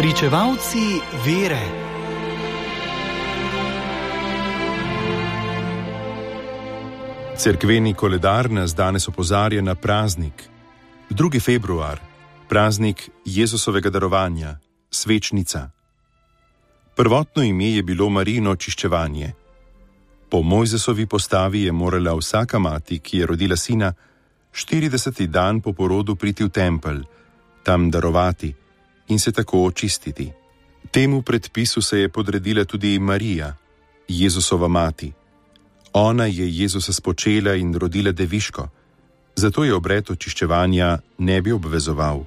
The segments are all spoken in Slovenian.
Pričevalci vere. Cerkveni koledar nas danes opozarja na praznik. 2. februar, praznik Jezusovega darovanja, svečnica. Prvotno ime je bilo Marino očiščevanje. Po Mojzesovi postavi je morala vsaka mati, ki je rodila sina, 40. dan po porodu priti v tempelj, tam darovati in se tako očistiti. Temu predpisu se je podredila tudi Marija, Jezusova mati. Ona je Jezusa spočela in rodila deviško, zato je obred očiščevanja ne bi obvezoval.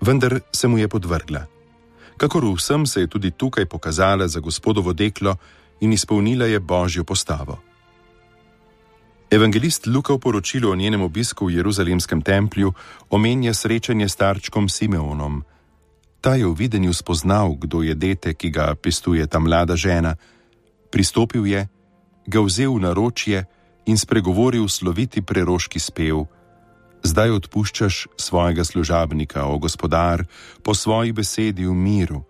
Vendar se mu je podvrgla. Kakor vsem se je tudi tukaj pokazala za gospodovo deklo in izpolnila je božjo postavo. Evangelist Luka v poročilu o njenem obisku v Jeruzalemskem templju omenja srečanje s starčkom Simeonom. Ta je v videnju spoznal, kdo je dete, ki ga pestuje ta mlada žena, pristopil je, ga vzel v naročje in spregovoril sloviti preroški spev: Zdaj odpuščaš svojega služabnika, o gospodar, po svoji besedi v miru,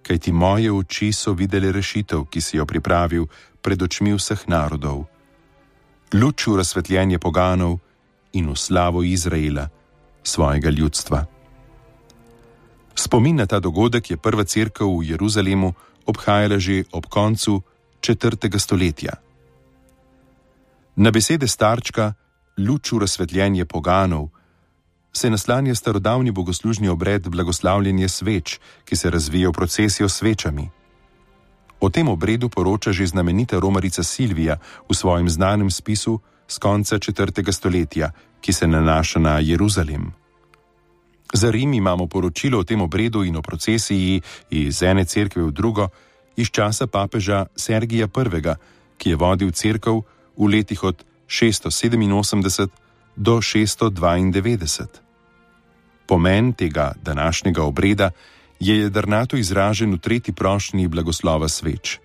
kajti moje oči so videli rešitev, ki si jo pripravil pred očmi vseh narodov. Luč v razsvetljenje poganov in v slavo Izraela, svojega ljudstva. Spomin na ta dogodek je prva crkva v Jeruzalemu obhajala že ob koncu četrtega stoletja. Na besede starčka, luč v razsvetljenje poganov, se naslanja starodavni bogoslužni obred blagoslavljanja sveč, ki se razvija v procesijo svečami. O tem obredu poroča že znamenita romarica Silvija v svojem znanem spisu z konca 4. stoletja, ki se nanaša na Jeruzalem. Za Rim imamo poročilo o tem obredu in o procesiji iz ene cerkve v drugo iz časa papeža Sergija I., ki je vodil cerkev v letih od 687 do 692. Pomen tega današnjega obreda je jedrnato izražen v tretji prošnji blagoslova sveč.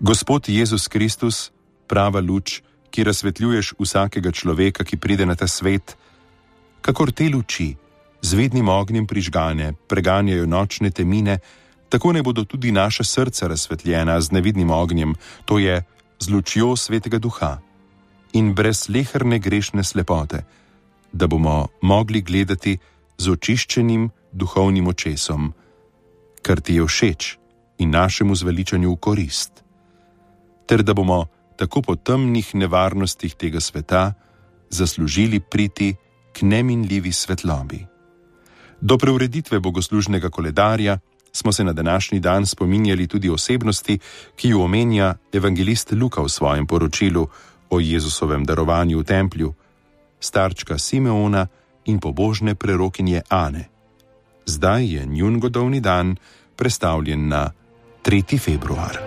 Gospod Jezus Kristus, prava luč, ki razsvetljuješ vsakega človeka, ki pride na ta svet, kakor te luči, z vednim ognjem prižgane, preganjajo nočne temine, tako ne bodo tudi naša srca razsvetljena z nevidnim ognjem, to je z lučjo svetega duha in brez leherne grešne slepote, da bomo mogli gledati z očiščenim, duhovnim očesom, kar ti je všeč in našemu zveličanju v korist, ter da bomo tako po temnih nevarnostih tega sveta zaslužili priti k neminljivi svetlobi. Do preureditve bogoslužnega koledarja smo se na današnji dan spominjali tudi osebnosti, ki jo omenja evangelist Luka v svojem poročilu o Jezusovem darovanju v templju, starčka Simeona in pobožne prerokinje Ane zdaj je njun godovni dan prestavljen na 3. februar.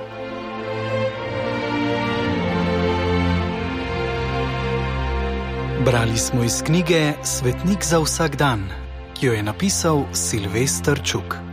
Brali smo iz knjige Svetnik za vsak dan, ki jo je napisal Silvestr Čuk.